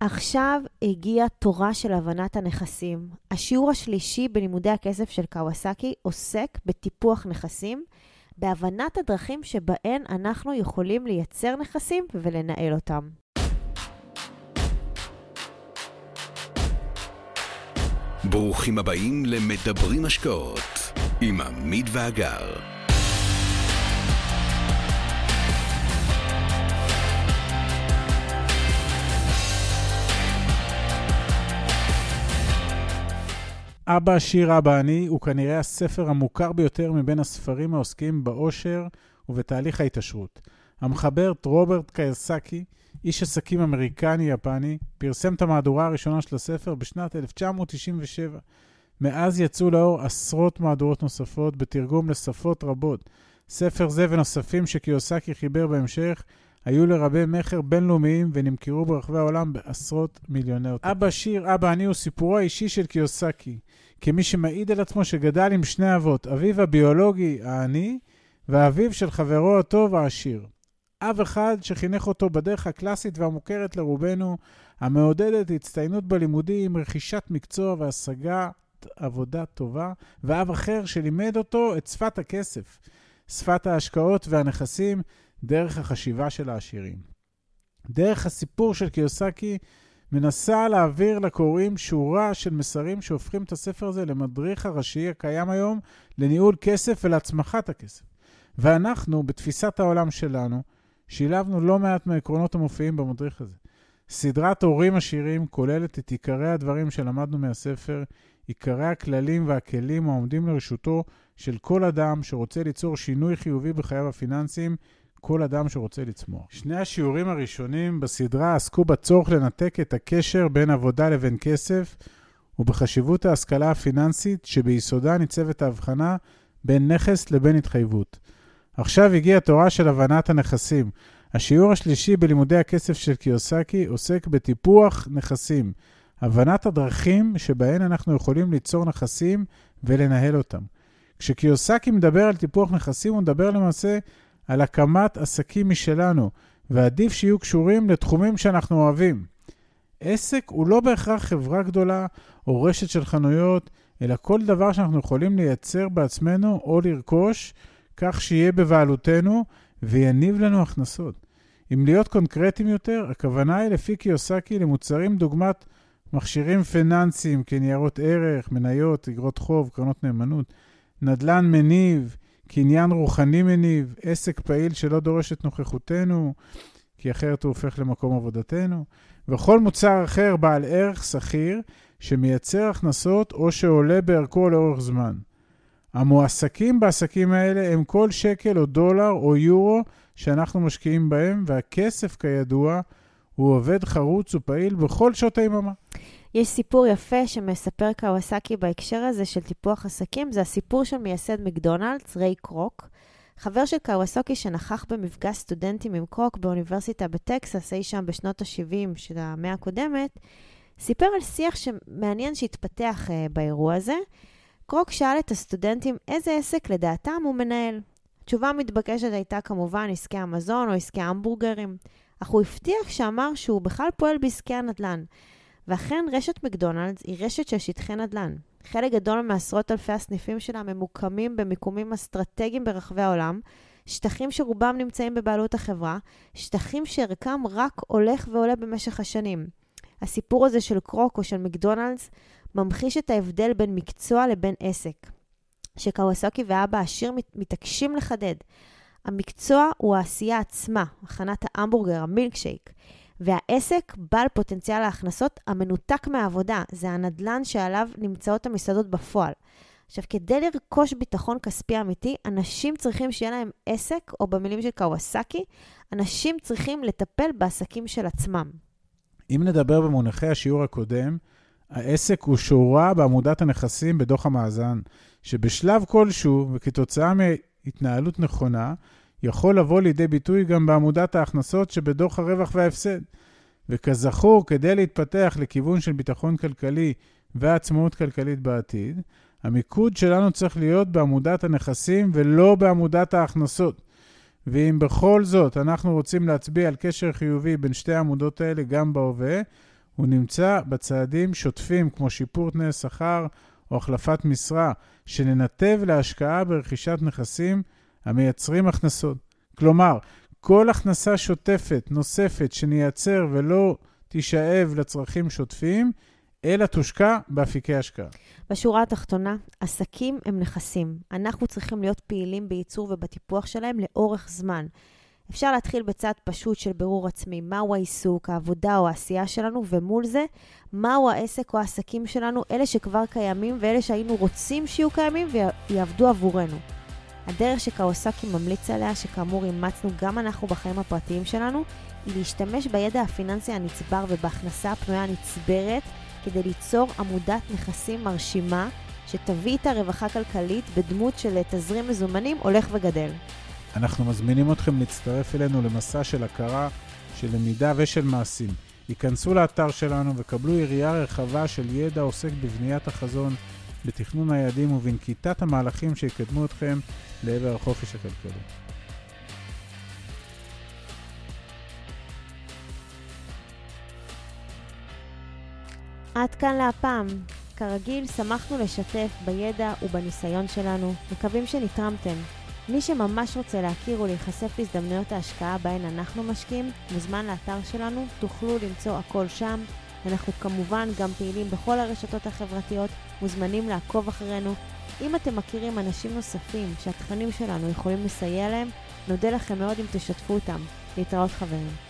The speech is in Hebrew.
עכשיו הגיע תורה של הבנת הנכסים. השיעור השלישי בלימודי הכסף של קוואסקי עוסק בטיפוח נכסים, בהבנת הדרכים שבהן אנחנו יכולים לייצר נכסים ולנהל אותם. ברוכים הבאים למדברים השקעות עם עמית ואגר. אבא עשיר אבא אני הוא כנראה הספר המוכר ביותר מבין הספרים העוסקים בעושר ובתהליך ההתעשרות. המחבר רוברט קיירסקי, איש עסקים אמריקני-יפני, פרסם את המהדורה הראשונה של הספר בשנת 1997. מאז יצאו לאור עשרות מהדורות נוספות בתרגום לשפות רבות. ספר זה ונוספים שקיוסקי חיבר בהמשך היו לרבי מכר בינלאומיים ונמכרו ברחבי העולם בעשרות מיליוני אותות. אבא שיר, אבא אני הוא סיפורו האישי של קיוסקי, כמי שמעיד על עצמו שגדל עם שני אבות, אביו הביולוגי העני ואביו של חברו הטוב העשיר. אב אחד שחינך אותו בדרך הקלאסית והמוכרת לרובנו, המעודדת הצטיינות בלימודים, רכישת מקצוע והשגת עבודה טובה, ואב אחר שלימד אותו את שפת הכסף, שפת ההשקעות והנכסים, דרך החשיבה של העשירים. דרך הסיפור של קיוסקי מנסה להעביר לקוראים שורה של מסרים שהופכים את הספר הזה למדריך הראשי הקיים היום לניהול כסף ולהצמחת הכסף. ואנחנו, בתפיסת העולם שלנו, שילבנו לא מעט מהעקרונות המופיעים במדריך הזה. סדרת הורים עשירים כוללת את עיקרי הדברים שלמדנו מהספר, עיקרי הכללים והכלים העומדים לרשותו של כל אדם שרוצה ליצור שינוי חיובי בחייו הפיננסיים כל אדם שרוצה לצמוח. שני השיעורים הראשונים בסדרה עסקו בצורך לנתק את הקשר בין עבודה לבין כסף, ובחשיבות ההשכלה הפיננסית שביסודה ניצבת ההבחנה בין נכס לבין התחייבות. עכשיו הגיעה תורה של הבנת הנכסים. השיעור השלישי בלימודי הכסף של קיוסקי עוסק בטיפוח נכסים, הבנת הדרכים שבהן אנחנו יכולים ליצור נכסים ולנהל אותם. כשקיוסקי מדבר על טיפוח נכסים, הוא מדבר למעשה על הקמת עסקים משלנו, ועדיף שיהיו קשורים לתחומים שאנחנו אוהבים. עסק הוא לא בהכרח חברה גדולה או רשת של חנויות, אלא כל דבר שאנחנו יכולים לייצר בעצמנו או לרכוש, כך שיהיה בבעלותנו ויניב לנו הכנסות. אם להיות קונקרטיים יותר, הכוונה היא לפי קיוסקי למוצרים דוגמת מכשירים פיננסיים כניירות ערך, מניות, אגרות חוב, קרנות נאמנות, נדל"ן מניב, קניין רוחני מניב, עסק פעיל שלא דורש את נוכחותנו, כי אחרת הוא הופך למקום עבודתנו, וכל מוצר אחר בעל ערך שכיר שמייצר הכנסות או שעולה בערכו לאורך זמן. המועסקים בעסקים האלה הם כל שקל או דולר או יורו שאנחנו משקיעים בהם, והכסף, כידוע, הוא עובד חרוץ ופעיל בכל שעות היממה. יש סיפור יפה שמספר קוואסקי בהקשר הזה של טיפוח עסקים, זה הסיפור של מייסד מקדונלדס, ריי קרוק. חבר של קוואסקי שנכח במפגש סטודנטים עם קרוק באוניברסיטה בטקסס, אי שם בשנות ה-70 של המאה הקודמת, סיפר על שיח שמעניין שהתפתח uh, באירוע הזה. קרוק שאל את הסטודנטים איזה עסק לדעתם הוא מנהל. התשובה המתבקשת הייתה כמובן עסקי המזון או עסקי המבורגרים, אך הוא הבטיח שאמר שהוא בכלל פועל בעסקי הנדל"ן. ואכן רשת מקדונלדס היא רשת של שטחי נדל"ן. חלק גדול מעשרות אלפי הסניפים שלה ממוקמים במיקומים אסטרטגיים ברחבי העולם, שטחים שרובם נמצאים בבעלות החברה, שטחים שערכם רק הולך ועולה במשך השנים. הסיפור הזה של קרוק או של מקדונלדס ממחיש את ההבדל בין מקצוע לבין עסק, שקוואסוקי ואבא עשיר מתעקשים לחדד. המקצוע הוא העשייה עצמה, הכנת ההמבורגר, המילקשייק. והעסק בעל פוטנציאל ההכנסות המנותק מהעבודה, זה הנדלן שעליו נמצאות המסעדות בפועל. עכשיו, כדי לרכוש ביטחון כספי אמיתי, אנשים צריכים שיהיה להם עסק, או במילים של קוואסקי, אנשים צריכים לטפל בעסקים של עצמם. אם נדבר במונחי השיעור הקודם, העסק הוא שורה בעמודת הנכסים בדוח המאזן, שבשלב כלשהו, וכתוצאה מהתנהלות נכונה, יכול לבוא לידי ביטוי גם בעמודת ההכנסות שבדוח הרווח וההפסד. וכזכור, כדי להתפתח לכיוון של ביטחון כלכלי ועצמאות כלכלית בעתיד, המיקוד שלנו צריך להיות בעמודת הנכסים ולא בעמודת ההכנסות. ואם בכל זאת אנחנו רוצים להצביע על קשר חיובי בין שתי העמודות האלה גם בהווה, הוא נמצא בצעדים שוטפים כמו שיפור תנאי שכר או החלפת משרה, שננתב להשקעה ברכישת נכסים המייצרים הכנסות. כלומר, כל הכנסה שוטפת נוספת שנייצר ולא תישאב לצרכים שוטפים, אלא תושקע באפיקי השקעה. בשורה התחתונה, עסקים הם נכסים. אנחנו צריכים להיות פעילים בייצור ובטיפוח שלהם לאורך זמן. אפשר להתחיל בצעד פשוט של בירור עצמי, מהו העיסוק, העבודה או העשייה שלנו, ומול זה, מהו העסק או העסקים שלנו, אלה שכבר קיימים ואלה שהיינו רוצים שיהיו קיימים ויעבדו עבורנו. הדרך שקאוסקי ממליץ עליה, שכאמור אימצנו גם אנחנו בחיים הפרטיים שלנו, היא להשתמש בידע הפיננסי הנצבר ובהכנסה הפנויה הנצברת כדי ליצור עמודת נכסים מרשימה שתביא איתה רווחה כלכלית בדמות של תזרים מזומנים הולך וגדל. אנחנו מזמינים אתכם להצטרף אלינו למסע של הכרה, של למידה ושל מעשים. היכנסו לאתר שלנו וקבלו יריעה רחבה של ידע עוסק בבניית החזון, בתכנון היעדים ובנקיטת המהלכים שיקדמו אתכם לעבר החופש הכלכלי. עד כאן להפעם. כרגיל, שמחנו לשתף בידע ובניסיון שלנו, מקווים שנתרמתם. מי שממש רוצה להכיר ולהיחשף להזדמנויות ההשקעה בהן אנחנו משקיעים, מוזמן לאתר שלנו, תוכלו למצוא הכל שם. אנחנו כמובן גם פעילים בכל הרשתות החברתיות, מוזמנים לעקוב אחרינו. אם אתם מכירים אנשים נוספים שהתכנים שלנו יכולים לסייע להם, נודה לכם מאוד אם תשתפו אותם. להתראות חברים.